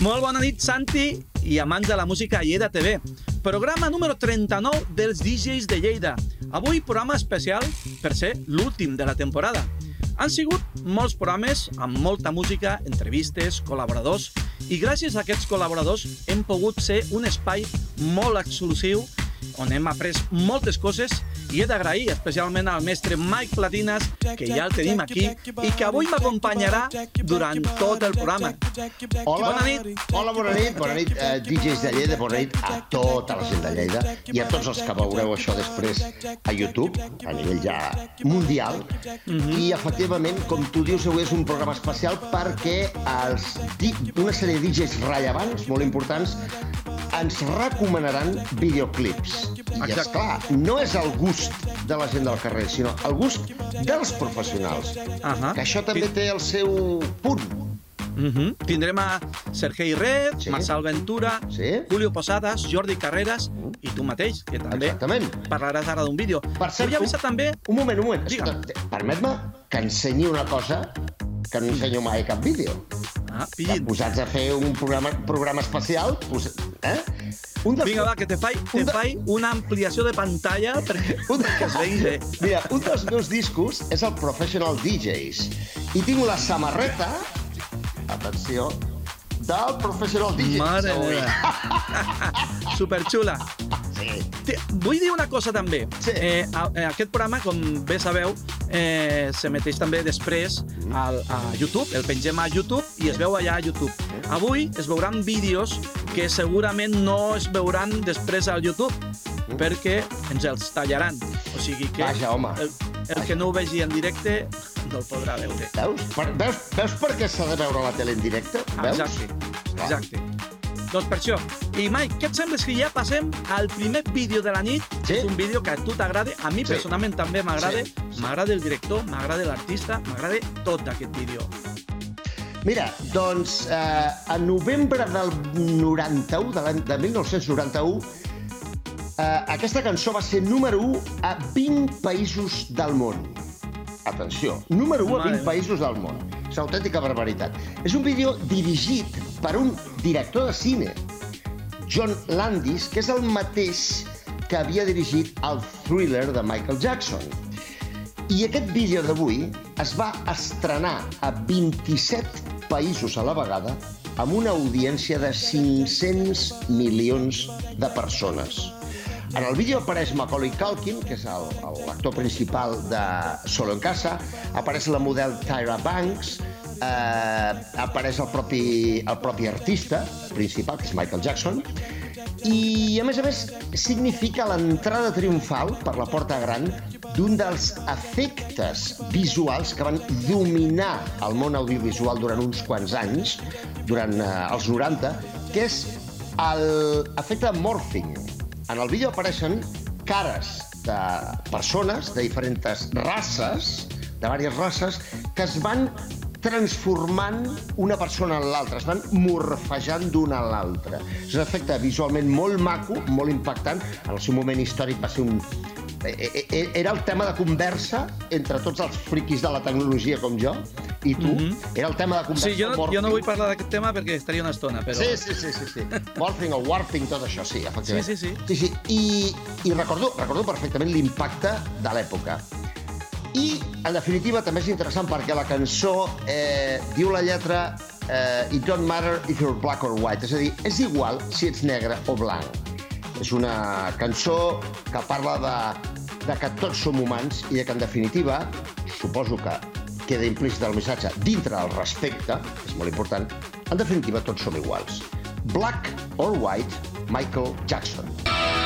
Molt bona nit, Santi i amants de la música a Lleida TV. Programa número 39 dels DJs de Lleida. Avui programa especial per ser l'últim de la temporada. Han sigut molts programes amb molta música, entrevistes, col·laboradors i gràcies a aquests col·laboradors hem pogut ser un espai molt exclusiu on hem après moltes coses i he d'agrair especialment al mestre Mike Platinas, que ja el tenim aquí i que avui m'acompanyarà durant tot el programa. Hola, bona nit. Hola, bona nit. Bona nit, eh, DJs de Lleida, bona nit a tota la gent de Lleida i a tots els que veureu això després a YouTube, a nivell ja mundial. I, efectivament, com tu dius, avui és un programa especial perquè els, una sèrie de DJs rellevants, molt importants, ens recomanaran videoclips. I, Exacte. esclar, no és el gust de la gent del carrer, sinó el gust dels professionals. Ahà. Que això també té el seu punt. Mhm. Tindrem a Sergei Red, Sí. Marçal Ventura, Sí. Julio Posadas, Jordi Carreras i tu mateix, que també Exactament. parlaràs ara d'un vídeo. Per cert, avisar també... Un moment, un moment. Permet-me que ensenyi una cosa que no ensenyo mai cap vídeo. Ah, pillin. posats a fer un programa, programa especial, pues, eh? Un dels, Vinga, va, que te faig, te Un de- faig una ampliació de pantalla perquè, Un- perquè es vegi bé. Mira, un dels meus discos és el Professional DJs i tinc la samarreta, atenció, del Professional DJs. Mare meva. Superxula. Sí. Té- Vull dir una cosa també. Sí. Eh, a- eh, aquest programa, com bé sabeu, eh, s'emeteix també després al, a YouTube. El pengem a YouTube i es veu allà a YouTube. Avui es veuran vídeos que segurament no es veuran després al YouTube perquè ens els tallaran. O sigui que Vaja, home. el, el que no ho vegi en directe no el podrà veure. Veus? Per, veus, veus per què s'ha de veure la tele en directe? Veus? Exacte, exacte. Doncs per això. I Mike, què et sembla si ja passem al primer vídeo de la nit? Sí. És un vídeo que a tu t'agrada, a mi Sí. personalment també m'agrada, Sí, sí. m'agrada el director, m'agrada l'artista, m'agrada tot d'aquest vídeo. Mira, doncs, eh, a novembre del 91, de, l'any- de 1991, eh, aquesta cançó va ser número 1 a 20 països del món. Atenció, número 1 a Mare 20 meva. països del món. És autèntica barbaritat. És un vídeo dirigit per un director de cine, John Landis, que és el mateix que havia dirigit el thriller de Michael Jackson. I aquest vídeo d'avui es va estrenar a 27 països a la vegada amb una audiència de 500 milions de persones. En el vídeo apareix Macaulay Culkin, que és l'actor principal de Solo en Casa, apareix la model Tyra Banks, eh, apareix el propi, el propi artista principal, que és Michael Jackson, i, a més a més, significa l'entrada triomfal per la porta gran d'un dels efectes visuals que van dominar el món audiovisual durant uns quants anys, durant eh, els 90, que és l'efecte morphing. En el vídeo apareixen cares de persones de diferents races, de diverses races, que es van transformant una persona en l'altra, es van morfejant d'una a l'altra. És un efecte visualment molt maco, molt impactant. En el seu moment històric va ser un... eh, eh, Era el tema de conversa entre tots els friquis de la tecnologia com jo i tu. Era el tema de conversa. Sí, jo no, jo no vull parlar d'aquest tema perquè estaria una estona, però... Sí, sí, sí, sí, sí. Morphing o warping, tot això, sí, efectivament. Sí, sí, sí. sí, sí. I, i recordo, recordo perfectament l'impacte de l'època. I, en definitiva, també és interessant perquè la cançó eh, diu la lletra eh, It don't matter if you're black or white, és a dir, és igual si ets negre o blanc. És una cançó que parla de, de que tots som humans i de que, en definitiva, suposo que queda implícit el missatge dintre del respecte, és molt important, en definitiva, tots som iguals. Black or white, Michael Jackson. both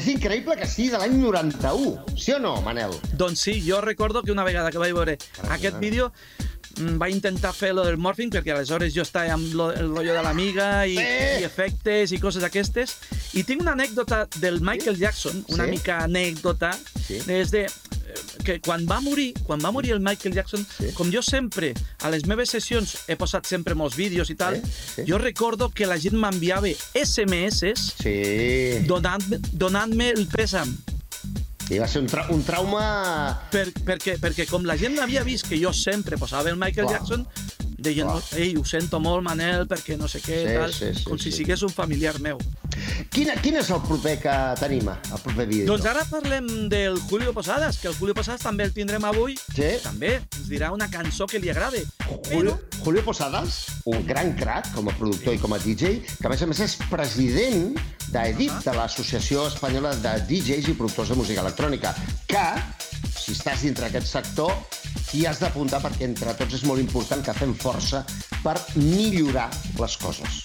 És increïble que sigui de l'any 91, sí o no, Manel? Doncs sí, jo recordo que una vegada que vaig veure aquest vídeo mm, va intentar fer lo del morphing perquè aleshores jo estava amb lo, el de l'amiga i, Sí. i efectes i coses d'aquestes i tinc una anècdota del Michael Jackson, una Sí. mica anècdota Sí. és de que quan va morir, quan va morir el Michael Jackson, Sí. com jo sempre, a les meves sessions he posat sempre molts vídeos i tal, Sí, sí. jo recordo que la gent m'enviava SMS Sí. donant-me donant el pèsam. I va ser un, tra un trauma... Per, perquè, perquè com la gent havia vist que jo sempre posava el Michael Clar. Jackson, deien, Clar. ei, ho sento molt, Manel, perquè no sé què, Sí, tal, sí, sí, com sí. si sigués un familiar meu. Quin, quin és el proper que tenim, el proper vídeo? Doncs ara parlem del Julio Posadas, que el Julio Posadas també el tindrem avui. Sí. També ens dirà una cançó que li agrade. Julio, Però, Julio Posadas, un gran crac com a productor i com a DJ, que a més a més és president d'EDIT, de l'Associació Espanyola de DJs i Productors de Música Electrònica, que, si estàs dintre aquest sector, t'hi has d'apuntar perquè entre tots és molt important que fem força per millorar les coses.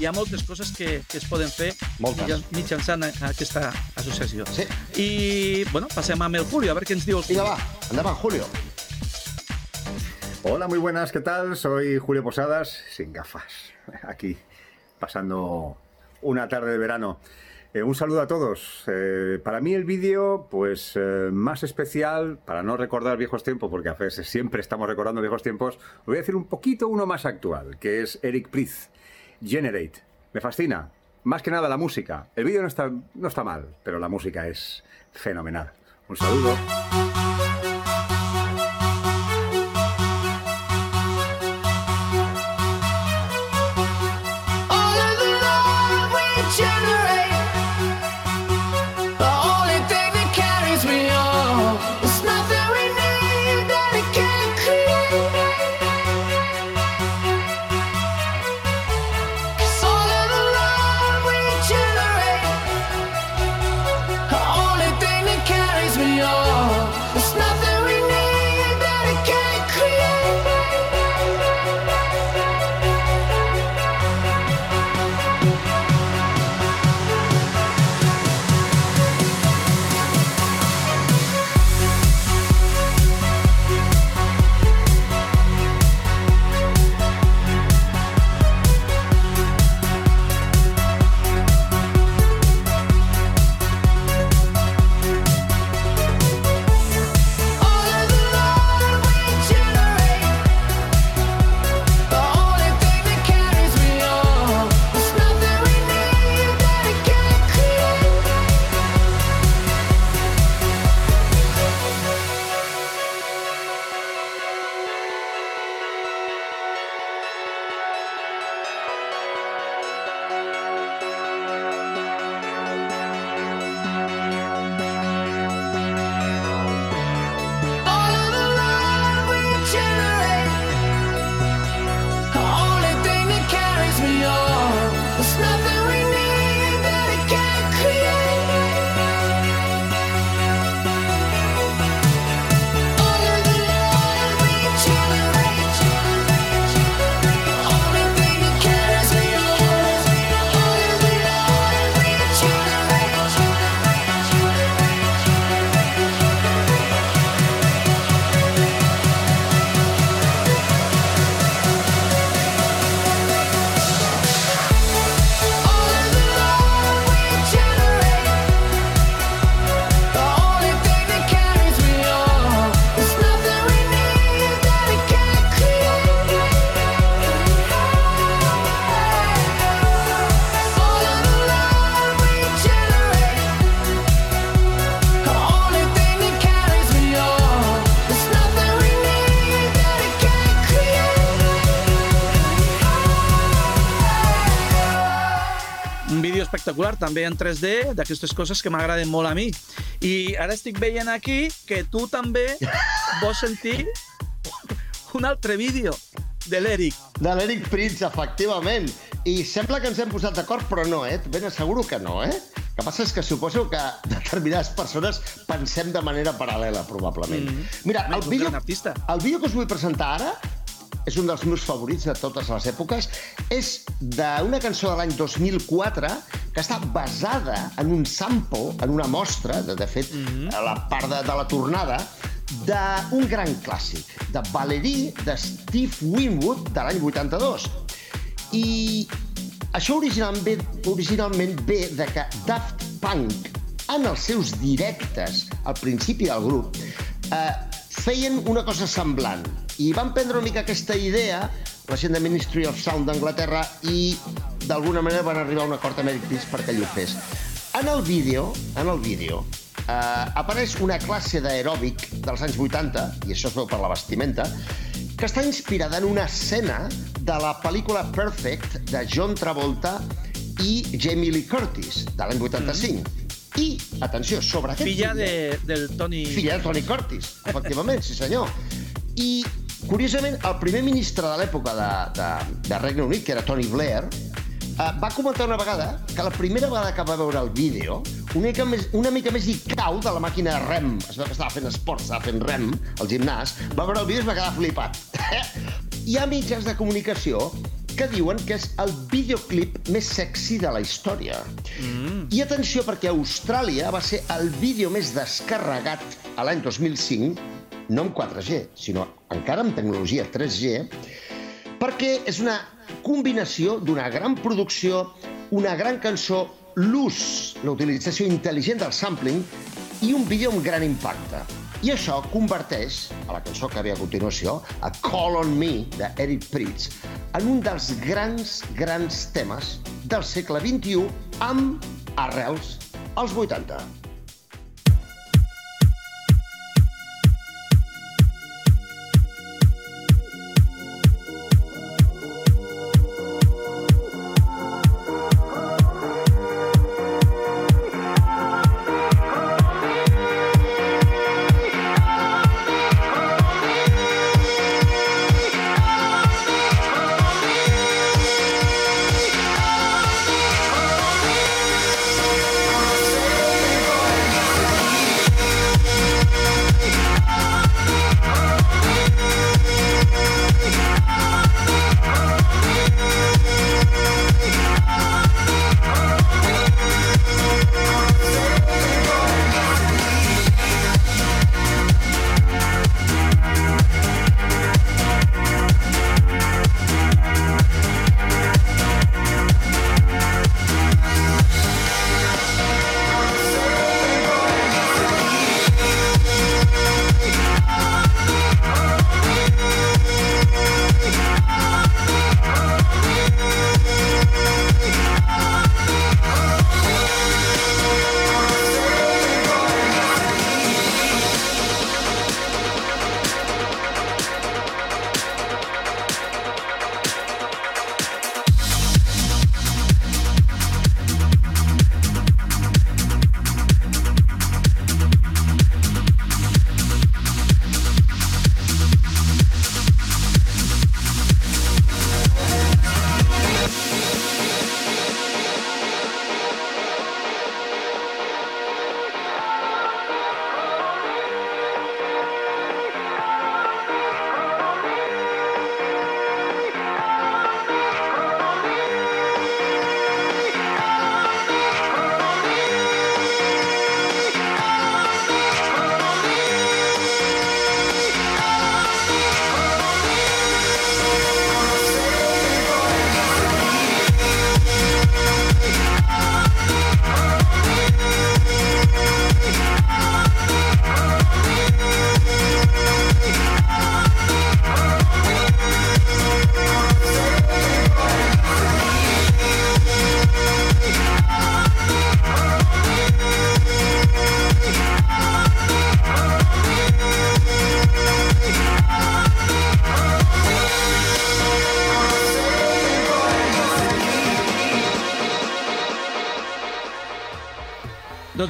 hi ha moltes coses que, que es poden fer Moltes. mitjan- mitjançant a- aquesta associació. Sí. I, bueno, passem amb el Julio, a veure què ens diu el Vinga, Julio. va, endavant, Julio. Hola, muy buenas, ¿qué tal? Soy Julio Posadas, sin gafas, aquí, pasando una tarde de verano. Eh, un saludo a todos. Eh, para mí el vídeo, pues eh, más especial, para no recordar viejos tiempos, porque a veces siempre estamos recordando viejos tiempos, voy a decir un poquito uno más actual, que es Eric Priest, Generate. Me fascina. Más que nada la música. El vídeo no está, no está mal, pero la música es fenomenal. Un saludo. Espectacular, també en 3D, d'aquestes coses que m'agraden molt a mi. I ara estic veient aquí que tu també vols sentir un altre vídeo de l'Eric. De l'Eric Pritz, efectivament. I sembla que ens hem posat d'acord, però no, eh? Ben asseguro que no, eh? El que passa és que suposo que determinades persones pensem de manera paral·lela, probablement. Mm. Mira, Home, el vídeo, el vídeo que us vull presentar ara és un dels meus favorits de totes les èpoques. És d'una cançó de l'any 2004 que està basada en un sample, en una mostra, de, de fet, mm -hmm. a la part de, de la tornada, d'un gran clàssic, de Valerie, de Steve Winwood, de l'any 82. I això originalment ve, originalment ve de que Daft Punk, en els seus directes al principi del grup, eh, feien una cosa semblant. I van prendre una mica aquesta idea, la gent de Ministry of Sound d'Anglaterra, i d'alguna manera van arribar a un acord amb Eric Pritz perquè ell ho fes. En el vídeo, en el vídeo, eh, apareix una classe d'aeròbic dels anys 80, i això es veu per la vestimenta, que està inspirada en una escena de la pel·lícula Perfect de John Travolta i Jamie Lee Curtis, de l'any 85. I, atenció, sobre aquest Filla vídeo- de, del Tony... Filla de Tony Curtis, efectivament, sí senyor. I, curiosament, el primer ministre de l'època de, de, de Regne Unit, que era Tony Blair, eh, va comentar una vegada que la primera vegada que va veure el vídeo, una mica més, una mica més i cau de la màquina de rem, es veu que estava fent esport, estava fent rem al gimnàs, va veure el vídeo i es va quedar flipat. Hi ha mitjans de comunicació que diuen que és el videoclip més sexy de la història. Mm. I atenció, perquè a Austràlia va ser el vídeo més descarregat a l'any 2005, no amb 4G, sinó encara amb tecnologia 3G, perquè és una combinació d'una gran producció, una gran cançó, l'ús, la utilització intel·ligent del sampling i un vídeo amb gran impacte. I això converteix, a la cançó que ve a continuació, a Call on Me, de Eric Pritz, en un dels grans, grans temes del segle XXI amb arrels als 80.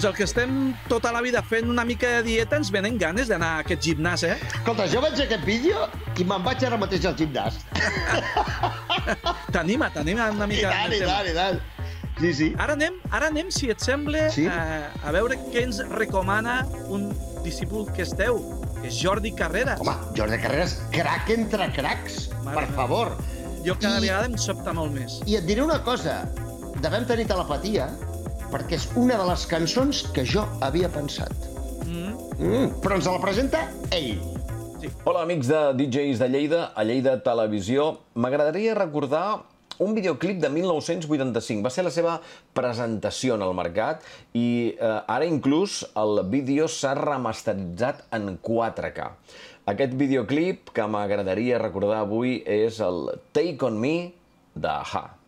Doncs el que estem tota la vida fent una mica de dieta ens venen ganes d'anar a aquest gimnàs, eh? Escolta, jo veig aquest vídeo i me'n vaig ara mateix al gimnàs. T'anima, t'anima una I mica. tant, el i tant, i tant. Sí, sí. Ara anem, ara anem, si et sembla, Sí. a, a veure què ens recomana un discípul que esteu, que és Jordi Carreras. Home, Jordi Carreras, crac entre cracs, Mare per meva. favor. jo cada I- vegada em sobta molt més. I et diré una cosa, devem tenir telepatia, perquè és una de les cançons que jo havia pensat. Mm. Mm, però ens la presenta ell. Hola, amics de DJs de Lleida, a Lleida Televisió. M'agradaria recordar un videoclip de 1985. Va ser la seva presentació en el mercat i eh, ara inclús el vídeo s'ha remasteritzat en 4K. Aquest videoclip que m'agradaria recordar avui és el Take On Me de Ha.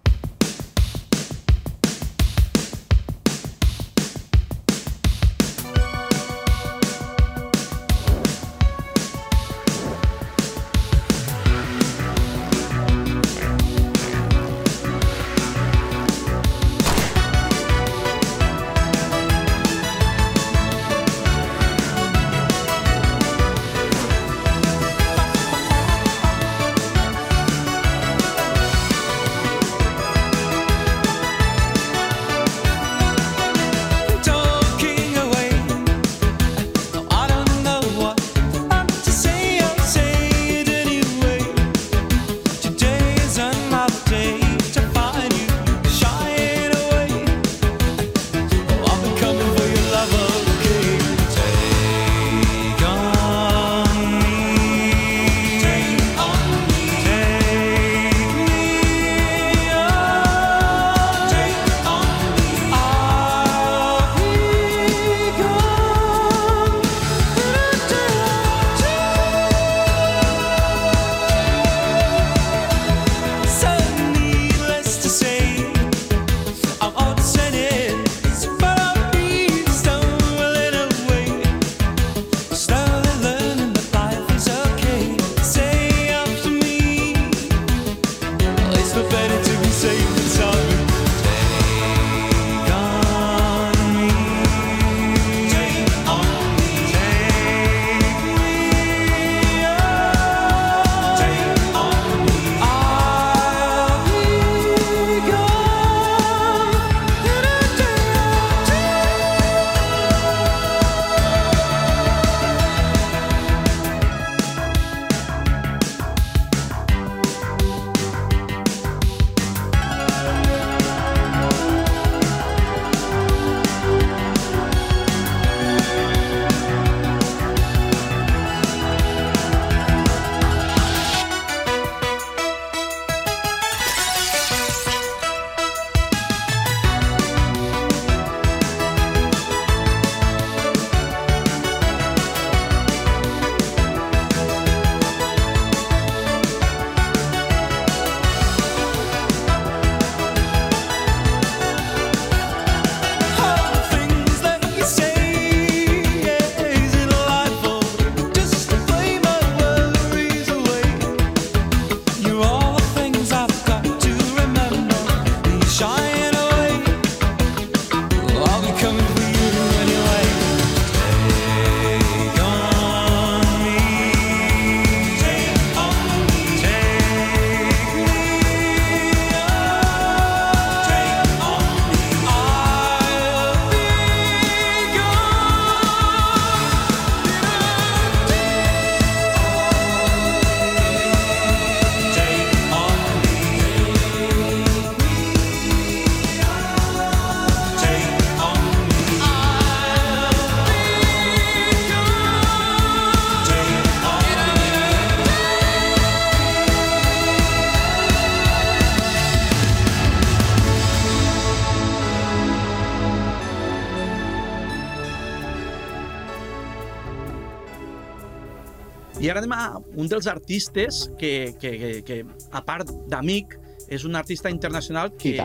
I ara anem a un dels artistes que, que, que, que a part d'amic, és un artista internacional que I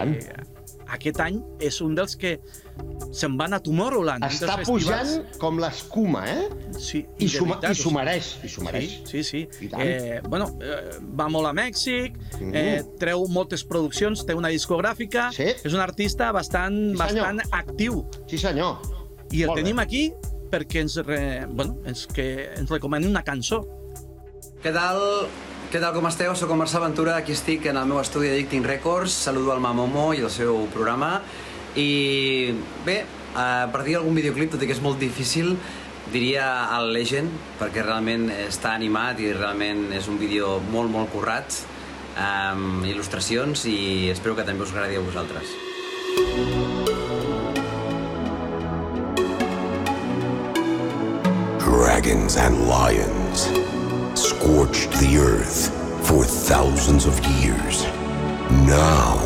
aquest any és un dels que se'n van a Tomorrowland. Està festivals. pujant com l'escuma, eh? Sí, I de s'ho veritat, i s'ho mereix, i s'ho mereix. Sí, sí, sí. I. Eh, bueno, eh, va molt a Mèxic, Mm. eh, treu moltes produccions, té una discogràfica, Sí. és un artista bastant, Sí, senyor. bastant actiu. Sí, senyor. I el Molt bé. tenim aquí perquè ens, re, bueno, ens, que ens recomani una cançó. Què tal? Què tal, com esteu? Soc el Marçal Ventura, aquí estic en el meu estudi Addicting Records, saludo al Mamomo i el seu programa. I bé, eh, per dir algun videoclip, tot i que és molt difícil, diria el Legend, perquè realment està animat i realment és un vídeo molt, molt currat, amb il·lustracions i espero que també us agradi a vosaltres. Dragons and lions scorched the earth for thousands of years. Now,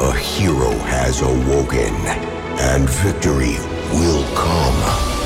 a hero has awoken, and victory will come.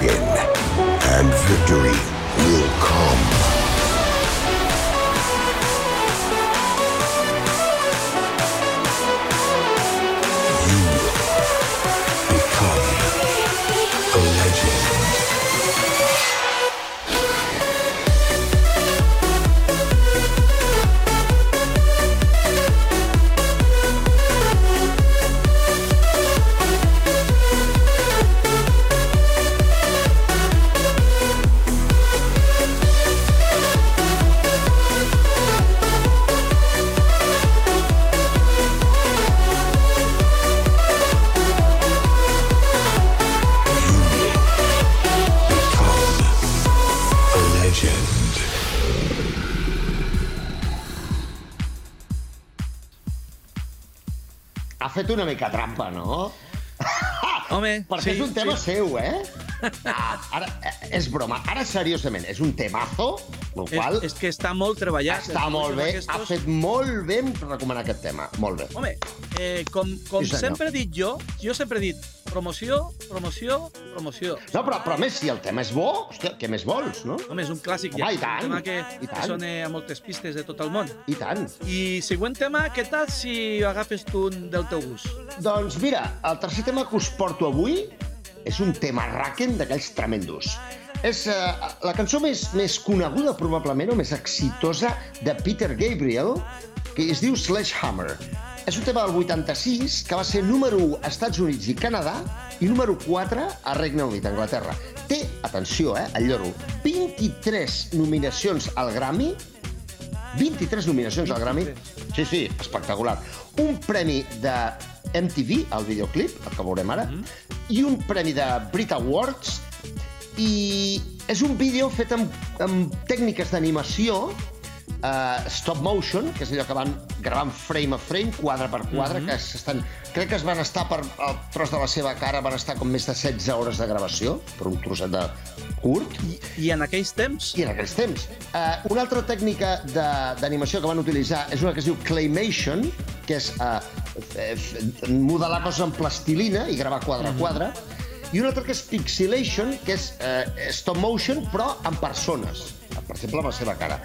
And victory will come. Fet una mica trampa, no? Home, Perquè sí, és un tema sí. seu, eh? Ah, ara, eh, és broma. Ara, seriosament, és un temazo, el qual És, és que està molt treballat. està molt bé. dibuixos Ha aquestos- fet molt bé recomanar aquest tema. Molt bé. Home, eh, com, com Sí, senyor. sempre he dit jo, jo sempre he dit promoció, promoció, promoció. No, però, però a més, si el tema és bo, hòstia, què més vols, no? Home, és un clàssic Home, ja. i tant, Un tema que, i que tant. sona a moltes pistes de tot el món. I tant. I següent tema, què tal si agafes tu un del teu gust? Doncs mira, el tercer tema que us porto avui és un tema raken d'aquells tremendos. És uh, la cançó més, més coneguda, probablement, o més exitosa de Peter Gabriel, que es diu Sledgehammer. És un tema del 86 que va ser número 1 a Estats Units i Canadà i número 4 a Regne Unit, Anglaterra. Té, atenció, eh, el lloro, 23 nominacions al Grammy 23 nominacions al Grammy. Sí, sí, espectacular. Un premi de MTV, al videoclip, el que veurem ara, i un premi de Brit Awards, i és un vídeo fet amb, amb tècniques d'animació Uh, stop motion, que és allò que van gravant frame a frame, quadre per quadre, mm -hmm. que s'estan... Crec que es van estar per el tros de la seva cara, van estar com més de 16 hores de gravació, per un troset de curt. I, I en aquells temps? I en aquells temps. Uh, una altra tècnica d'animació que van utilitzar és una que es diu claymation, que és uh, modelar coses en plastilina i gravar quadre mm -hmm. a mhm. quadre, i una altra que és pixelation, que és uh, stop motion, però amb persones per exemple, la seva cara.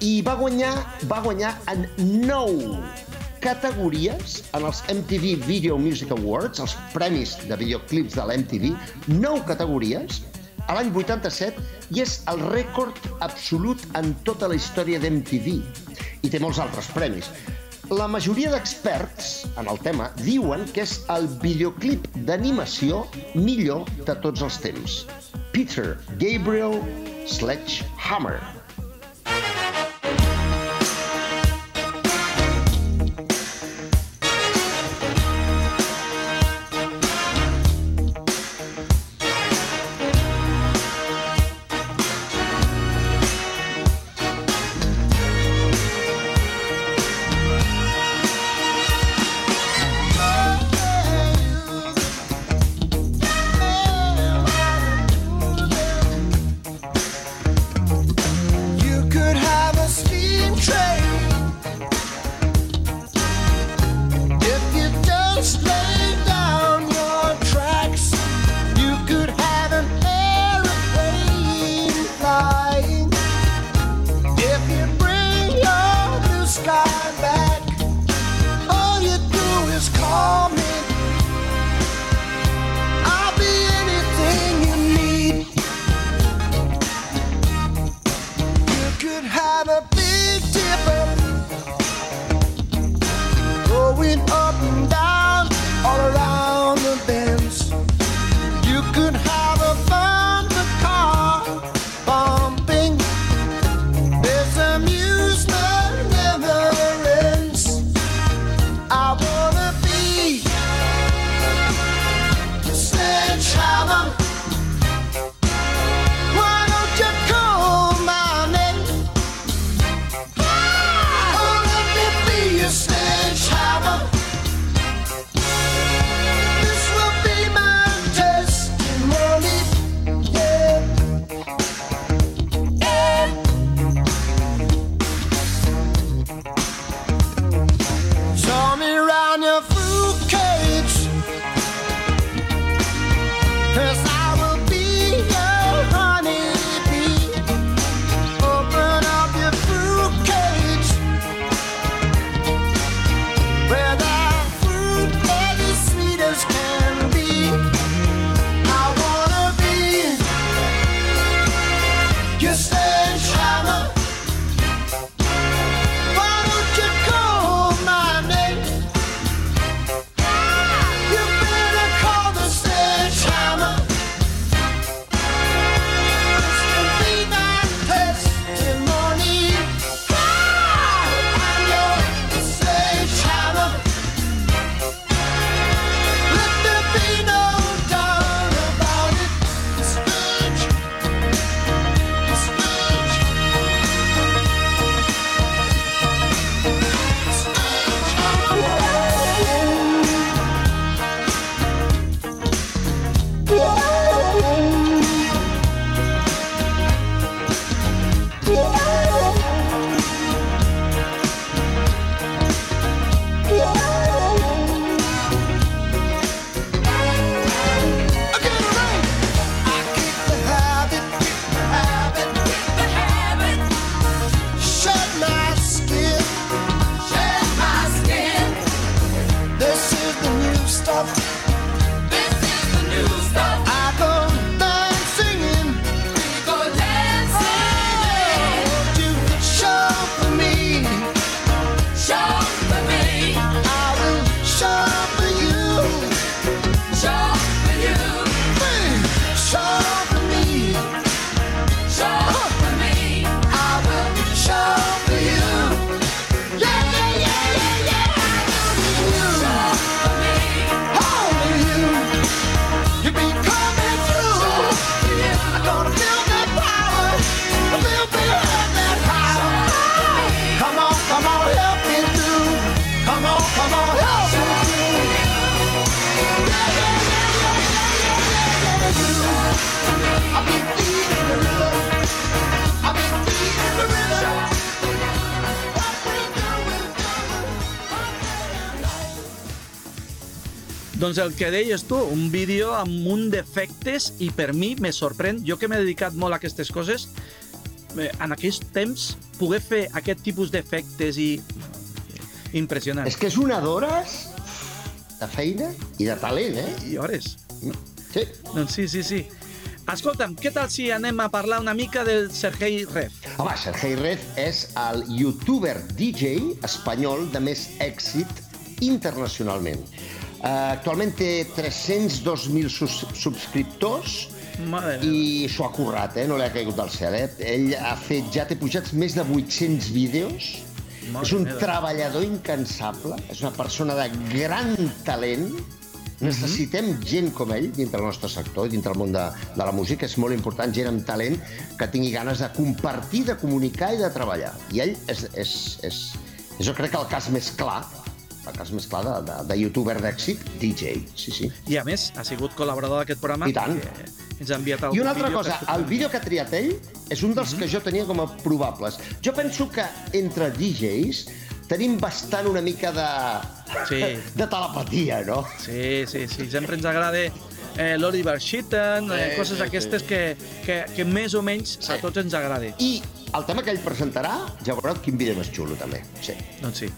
I va guanyar, va guanyar en 9 categories en els MTV Video Music Awards, els premis de videoclips de l'MTV, nou 9 categories, a l'any 87, i és el rècord absolut en tota la història d'MTV. I té molts altres premis. La majoria d'experts en el tema diuen que és el videoclip d'animació millor de tots els temps. Peter Gabriel Sledgehammer. Hammer. Doncs el que deies tu, un vídeo amb un d'efectes i per mi me sorprèn, jo que m'he dedicat molt a aquestes coses, eh, en aquells temps poder fer aquest tipus d'efectes i... Impressionant. És que és una d'hores de feina i de talent, eh? I hores. Sí. Doncs sí, sí, sí. Escolta'm, què tal si anem a parlar una mica del Sergei Rev? Home, Sergei Red és el youtuber DJ espanyol de més èxit internacionalment. Actualment té 302.000 sus subscriptors i s'ho ha currat, eh? no li ha caigut del cel. Eh? Ell ha fet, ja té pujats més de 800 vídeos, Mare és un meva. treballador incansable, és una persona de gran talent, Necessitem gent com ell dintre el nostre sector dintre el món de, de la música. És molt important gent amb talent que tingui ganes de compartir, de comunicar i de treballar. I ell és, és, és, és jo crec que el cas més clar, el cas més clar de, de, de youtuber d'èxit, DJ. Sí, sí. I a més, ha sigut col·laborador d'aquest programa. I tant. Ens ha enviat I una altra vídeo cosa, el vídeo que ha triat ell és un dels que jo tenia com a probables. Jo penso que entre DJs tenim bastant una mica de, Sí. de telepatia, no? Sí, sí, sí. Sempre ens agrada eh, l'Oliver Sheaton, eh, Sí, coses sí, aquestes que, que, que més o menys a Sí. tots ens agrada. I el tema que ell presentarà, ja veureu quin vídeo més xulo, també. Sí. Doncs sí.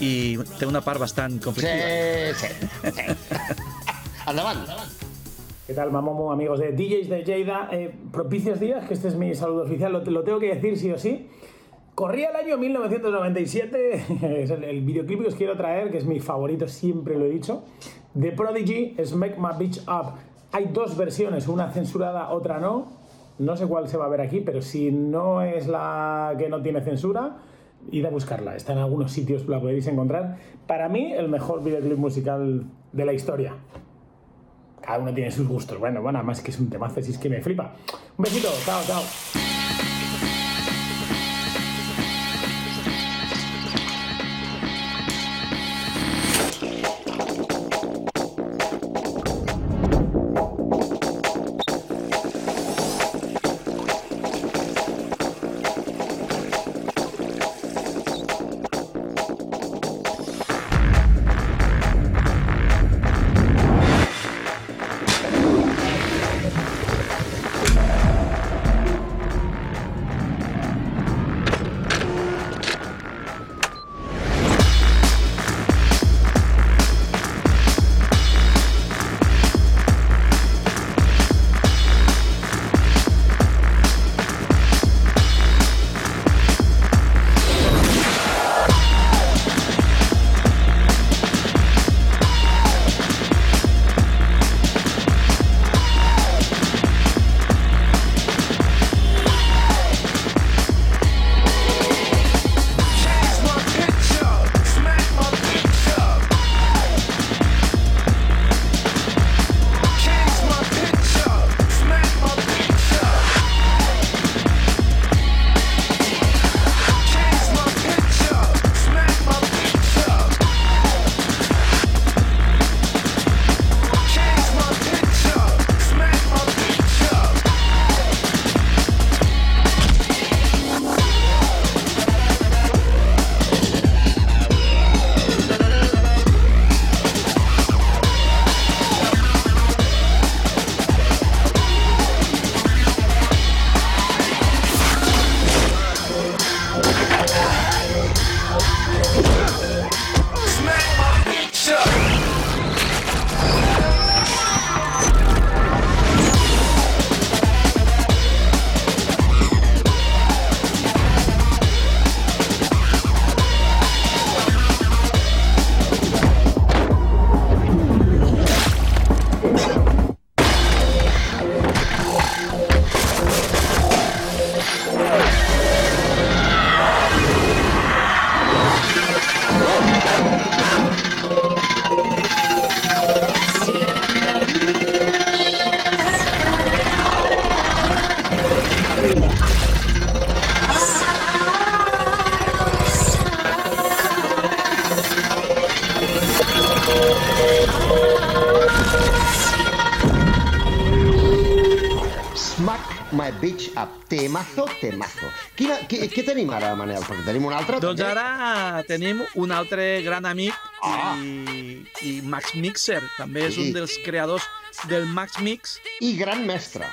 I té una part bastant Sí, conflictiva. sí. sí. Endavant. ¿Qué tal, Mamomo, amigos de DJs de Lleida? Eh, propicios días, que este es mi saludo oficial, lo, lo tengo que decir sí o sí. Corría el año 1997, es el, el videoclip que os quiero traer, que es mi favorito, siempre lo he dicho. De Prodigy, Smack My Bitch Up. Hay dos versiones, una censurada, otra no. No sé cuál se va a ver aquí, pero si no es la que no tiene censura, id a buscarla. Está en algunos sitios, la podéis encontrar. Para mí, el mejor videoclip musical de la historia. Cada uno tiene sus gustos. Bueno, bueno, además que es un temazo, si es que me flipa. Un besito, chao, chao. My Bitch Up. Temazo, temazo. Quina, què, què tenim ara, Manel? Perquè tenim un altre, Doncs també. ara tenim un altre gran amic Ah. i, i Max Mixer. També és Sí. un dels creadors del Max Mix, I gran mestre.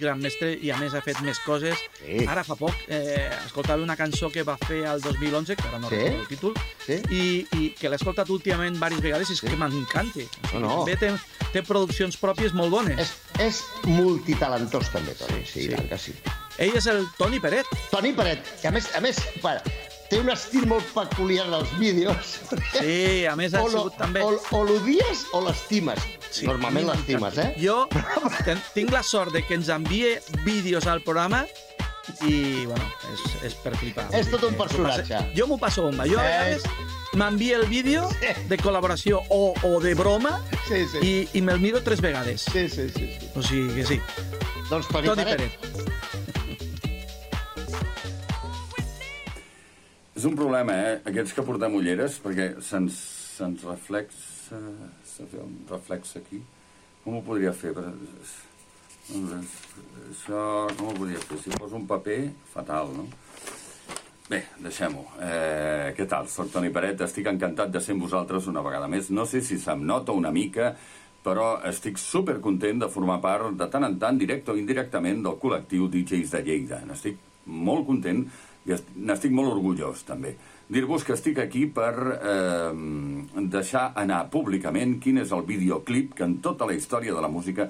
Gran mestre, i a més ha fet més coses. Sí. Ara fa poc eh, escoltava una cançó que va fer al 2011, que ara no Sí. recordo el títol, Sí. i, i que l'he escoltat últimament diverses vegades i és que m'encanta. No, no. També té, té produccions pròpies molt bones. És, és multitalentós, també, Toni. Sí, Sí. sí. tant que sí. Ell és el Toni Peret. Toni Peret, que a més, a més para, té un estil molt peculiar dels vídeos. Sí, a més ha sigut també... o, o l'odies o l'estimes. Sí, Normalment l'estimes, eh? Jo ten, tinc la sort de que ens envie vídeos al programa i, bueno, és, és per flipar. És tot un personatge. Jo m'ho passo bomba. Jo a vegades m'envia el vídeo de col·laboració o, o de broma Sí, sí. i, i me'l miro tres vegades. Sí, sí, sí. sí. O sigui que sí. Doncs Toni, Toni Peret. Peret. És un problema, eh? Aquests que portem ulleres, perquè se'ns se reflexa... Se fa un reflex aquí. Com ho podria fer? Per... Això, com ho podria fer? Si poso un paper, fatal, no? Bé, deixem-ho. Eh, què tal? Soc Toni Peret, estic encantat de ser amb vosaltres una vegada més. No sé si se'm nota una mica, però estic super content de formar part, de tant en tant, directe o indirectament, del col·lectiu DJs de Lleida. N'estic molt content i est- n'estic molt orgullós, també. Dir-vos que estic aquí per eh, deixar anar públicament quin és el videoclip que en tota la història de la música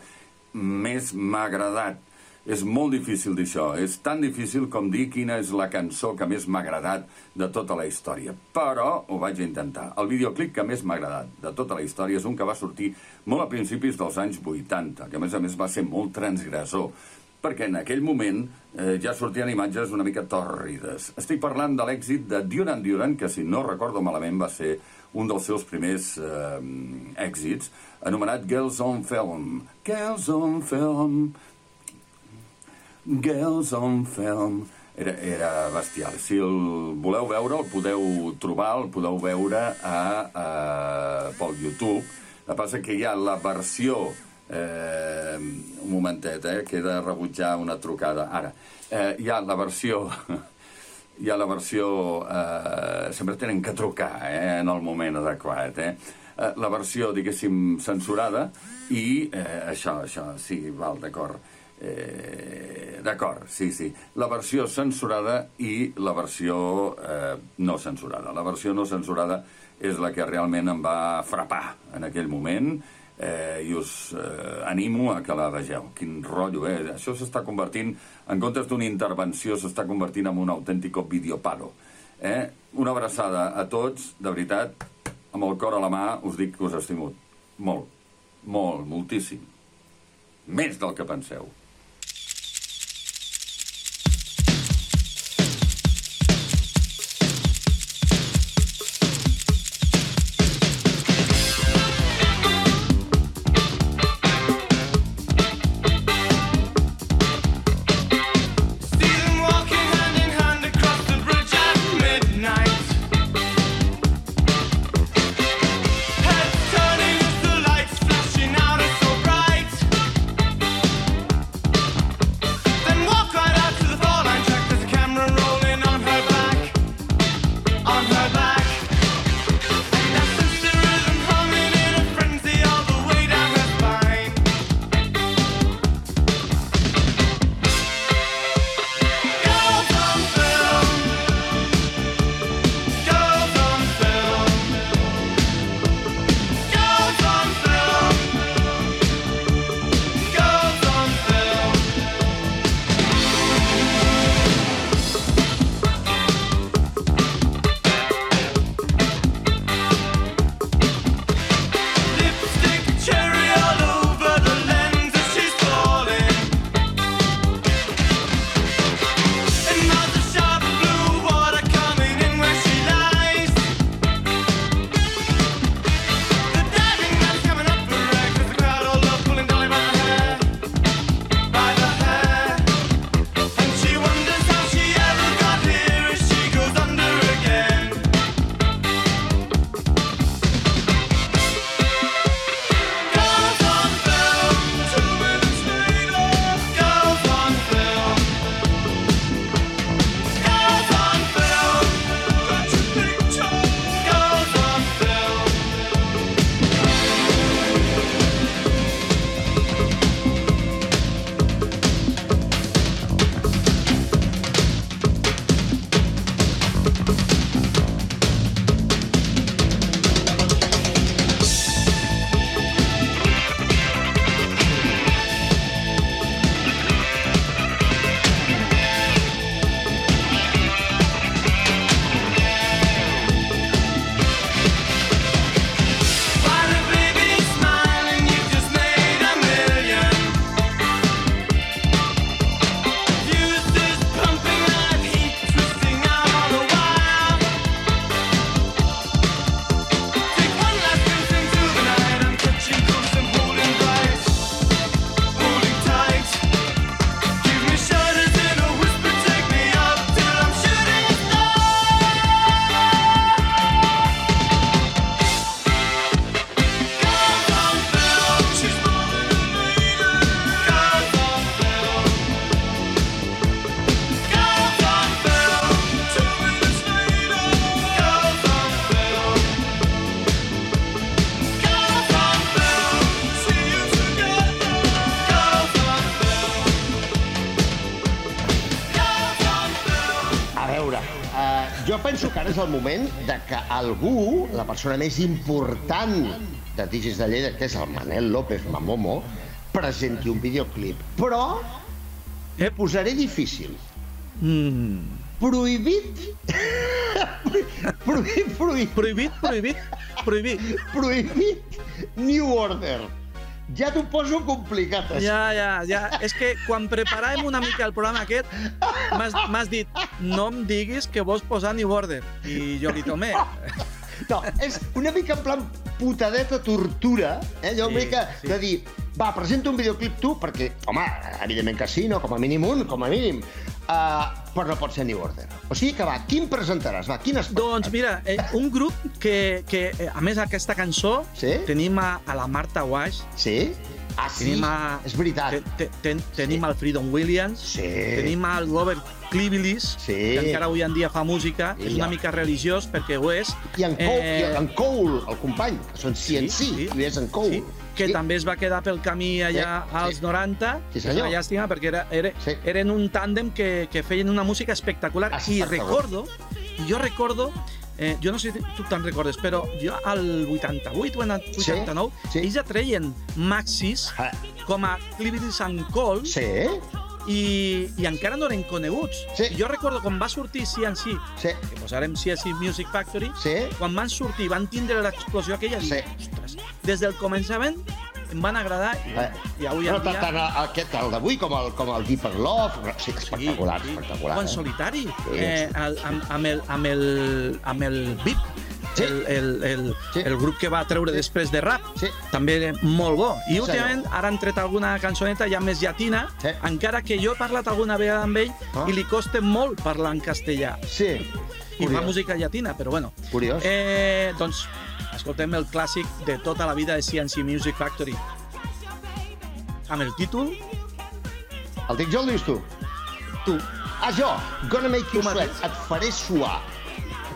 més m'ha agradat. És molt difícil dir això. És tan difícil com dir quina és la cançó que més m'ha agradat de tota la història. Però ho vaig intentar. El videoclip que més m'ha agradat de tota la història és un que va sortir molt a principis dels anys 80, que a més a més va ser molt transgressor perquè en aquell moment eh, ja sortien imatges una mica tòrrides. Estic parlant de l'èxit de Duran Duran, que si no recordo malament va ser un dels seus primers eh, èxits, anomenat Girls on Film. Girls on Film, Girls on Film. Era, era bestial. Si el voleu veure, el podeu trobar, el podeu veure a, a, pel YouTube. El que passa que hi ha la versió... Eh, un momentet, eh, que he de rebutjar una trucada. Ara, eh, hi ha la versió... hi ha la versió... Eh, sempre tenen que trucar eh, en el moment adequat. Eh? Eh, la versió, diguéssim, censurada i eh, això, això, sí, val, d'acord. Eh, d'acord, sí, sí. La versió censurada i la versió eh, no censurada. La versió no censurada és la que realment em va frapar en aquell moment eh, i us eh, animo a que la vegeu. Quin rotllo, eh? Això s'està convertint, en comptes d'una intervenció, s'està convertint en un autèntico videopalo. Eh? Una abraçada a tots, de veritat, amb el cor a la mà, us dic que us estimo molt, molt, moltíssim. Més del que penseu. Que algú, la persona més important de DJs de Lleida, que és el Manel López Mamomo, presenti un videoclip. Però Ep. posaré difícil. Mm. Prohibit... prohibit, prohibit, Prohibit, prohibit, prohibit. prohibit New Order. Ja t'ho poso complicat. això. Ja, ja, ja. És que quan preparàvem una mica el programa aquest, m'has dit, no em diguis que vols posar New Order. I jo li tomé. No, és una mica en plan putadeta tortura, eh? allò una Sí, mica sí. de dir, va, presenta un videoclip tu, perquè, home, evidentment que sí, no? com a mínim un, com a mínim, uh, però no pot ser New Order. O sigui que va, quin presentaràs? Va, quines... Doncs mira, eh, un grup que, que eh, a més aquesta cançó Sí? tenim a, a la Marta Wash, Sí? Ah, sí, tenim, a, és veritat. te, te, ten, tenim al Freedom Williams, Sí. tenim al Robert Clivilis, Sí. que encara avui en dia fa música, Sí, és una mica religiós perquè ho és. I en Cole, Eh, i en Cole el company, que són CNC, Sí, sí. i és en Cole. Sí, que Sí. també es va quedar pel camí allà Sí, als sí. 90. Sí, que és senyor. una llàstima perquè era, era, Sí. eren un tàndem que, que feien una música espectacular. I Espectacular. recordo, i jo recordo, eh, jo no sé si tu te'n recordes, però jo al 88 o el 89, sí. ells ja treien maxis Ah, com a Clivilis and Cole sí? I, i encara no eren coneguts. Sí. I jo recordo quan va sortir CNC, Sí. que posarem CNC Music Factory, Sí? quan van sortir, van tindre l'explosió aquella, Sí. ostres, des del començament em van agradar i, Eh. i avui Però en dia... tant aquest, el d'avui, com el, com el Deeper Love, sí, espectacular, espectacular. O en eh? solitari, Sí, eh, el, amb, amb, el, amb, el, amb el VIP, Sí. el, el, el, Sí. el grup que va treure Sí. després de rap, Sí. també era molt bo. I Sí, últimament ara han tret alguna cançoneta ja més llatina, Sí. encara que jo he parlat alguna vegada amb ell Ah. i li costa molt parlar en castellà. Sí, I fa curiós. música llatina, però bueno. Curiós. Eh, doncs, escoltem el clàssic de tota la vida de CNC Music Factory. Amb el títol, El dic jo el dius tu? tu. Ah, jo, Gonna Make You Sweat, et faré suar,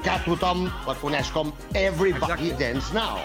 que tothom la coneix com Everybody Exacte. Dance Now.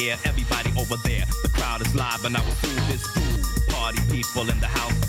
Here, everybody over there. The crowd is live, and I will do this groove. Party people in the house,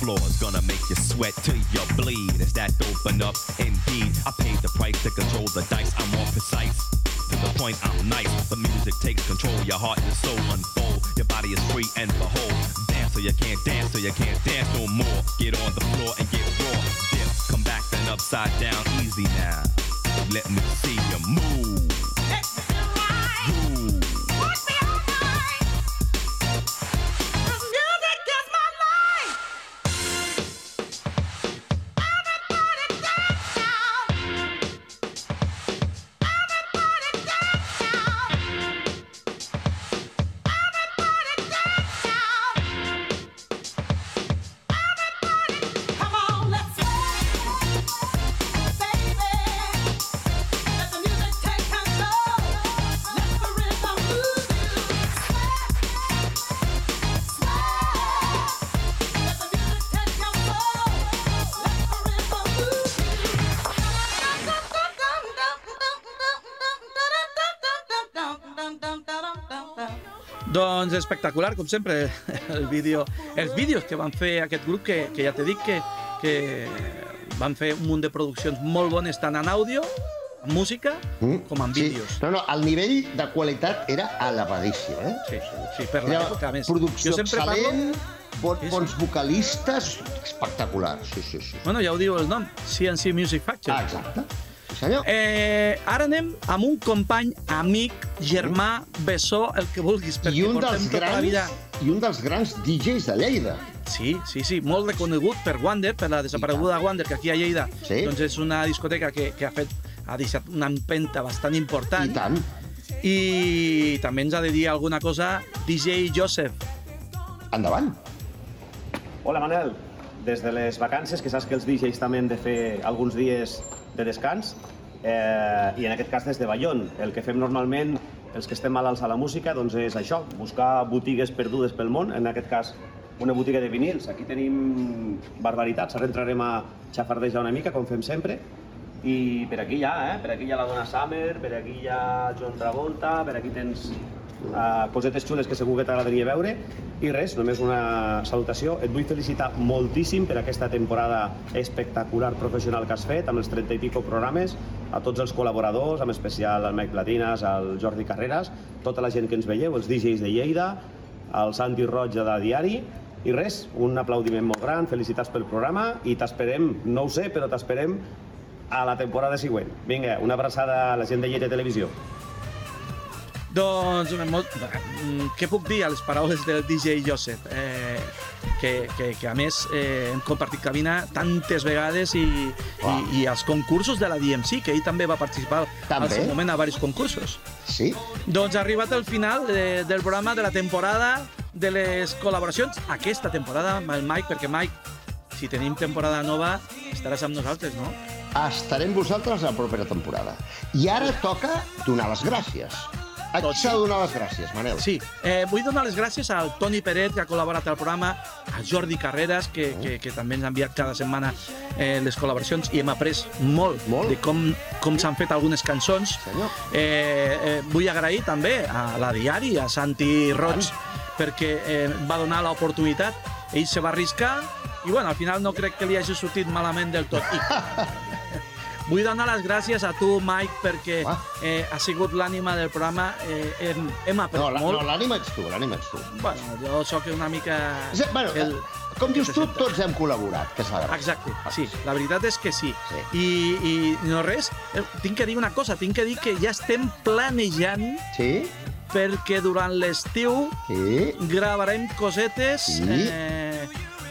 floor. It's gonna make you sweat till you bleed. Is that open up? Indeed, I paid the price to control the dice. I'm more precise. To the point, I'm nice. The music takes control. Your heart and soul unfold. Your body is free and behold. Dance so you can't dance, so you can't dance no more. Get on the floor and get raw. Dip, come back then upside down. Easy now. Let me see you move. Move. Espectacular, com sempre, el vídeo, els vídeos que van fer aquest grup, que, que ja t'he dit que, que van fer un munt de produccions molt bones, tant en àudio, en música, com en vídeos. No, no, el nivell de qualitat era elevadíssim, eh? Sí, sí, per l'època, més. Producció Jo sempre excel·lent, bon, Sí, sí. bons vocalistes, espectacular, sí, sí, sí. Bueno, ja ho diu el nom, CNC Music Factory. Ah, exacte. Senyor. Eh, ara anem amb un company, amic, germà, bessó, el que vulguis, perquè I un portem dels tota la grans, vida... i un dels grans DJs de Lleida. Sí, sí, sí, molt reconegut per Wander, per la desapareguda Wander, que aquí a Lleida Sí. doncs és una discoteca que, que ha fet ha deixat una empenta bastant important. I tant. I també ens ha de dir alguna cosa DJ Joseph. Endavant. Hola Manel, des de les vacances, que saps que els DJs també han de fer alguns dies de descans, eh, i en aquest cas des de Bayonne. El que fem normalment, els que estem malalts a la música, doncs és això, buscar botigues perdudes pel món, en aquest cas una botiga de vinils. Aquí tenim barbaritats, ara entrarem a xafardejar una mica, com fem sempre, i per aquí hi ha, eh? Per aquí hi ha la Donna Summer, per aquí hi ha John Travolta, per aquí tens uh, cosetes xules que segur que t'agradaria veure. I res, només una salutació. Et vull felicitar moltíssim per aquesta temporada espectacular professional que has fet, amb els 30 i pico programes, a tots els col·laboradors, en especial al Mike Platinas, al Jordi Carreras, tota la gent que ens veieu, els DJs de Lleida, el Santi Roig de Diari, i res, un aplaudiment molt gran, felicitats pel programa i t'esperem, no ho sé, però t'esperem a la temporada següent. Vinga, una abraçada a la gent de Lleida Televisió. Doncs, molt, mm, què puc dir a les paraules del DJ Joseph? Eh, que, que, que a més eh, hem compartit cabina tantes vegades i, i, i els concursos de la DMC, que ell també va participar També. al seu moment a diversos concursos. Sí. Doncs ha arribat el final de, del programa de la temporada de les col·laboracions, aquesta temporada amb el Mike, perquè Mike, si tenim temporada nova, estaràs amb nosaltres, no? Estarem vosaltres la propera temporada. I ara toca donar les gràcies. A qui s'ha de donar les gràcies, Manel? Sí, eh, vull donar les gràcies al Toni Peret, que ha col·laborat al programa, a Jordi Carreras, que, que, que també ens ha enviat cada setmana eh, les col·laboracions i hem après molt, molt. de com, com s'han fet algunes cançons. Senyor. Eh, eh, vull agrair també a la Diari, a Santi Roig, perquè eh, va donar l'oportunitat. Ell se va arriscar i bueno, al final no crec que li hagi sortit malament del tot. I, Vull donar les gràcies a tu, Mike, perquè eh, ha sigut l'ànima del programa. Eh, hem, hem après No, la- molt. no, l'ànima ets tu, l'ànima ets tu. Bueno, jo sóc una mica... Sí, bueno, el, Com dius tu, tots hem col·laborat, que gràcia. Exacte, sí, la veritat és que sí. sí. I, I no res, eh, tinc que dir una cosa, tinc que dir que ja estem planejant sí? perquè durant l'estiu sí? gravarem cosetes Sí. eh,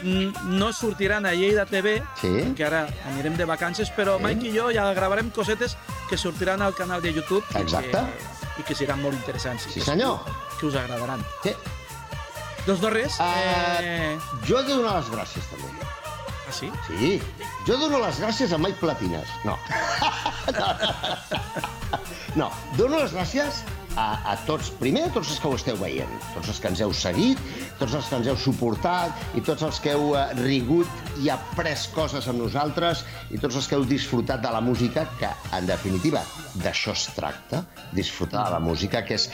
no sortiran a Lleida TV, sí. que ara anirem de vacances, però Sí. Mike i jo ja gravarem cosetes que sortiran al canal de YouTube i Exacte. que, i que seran molt interessants. i Sí, que senyor. segur Que us agradaran. Sí. Doncs no res. Eh, Jo he de donar les gràcies, també. Ah, sí? Sí. Jo dono les gràcies a Mike Platines. No. no, dono les gràcies a, a tots, primer a tots els que ho esteu veient, tots els que ens heu seguit, tots els que ens heu suportat i tots els que heu eh, rigut i après coses amb nosaltres i tots els que heu disfrutat de la música, que en definitiva d'això es tracta, disfrutar de la música, que és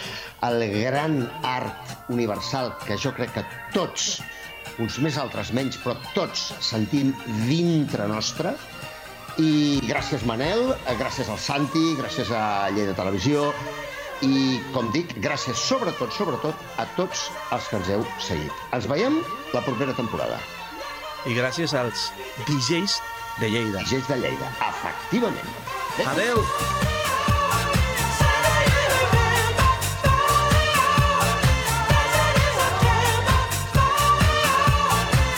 el gran art universal que jo crec que tots, uns més altres menys, però tots sentim dintre nostre, i gràcies Manel, eh, gràcies al Santi, gràcies a Lleida Televisió i, com dic, gràcies sobretot, sobretot a tots els que ens heu seguit. Ens veiem la propera temporada. I gràcies als DJs de Lleida. DJs de Lleida, efectivament. Adeu!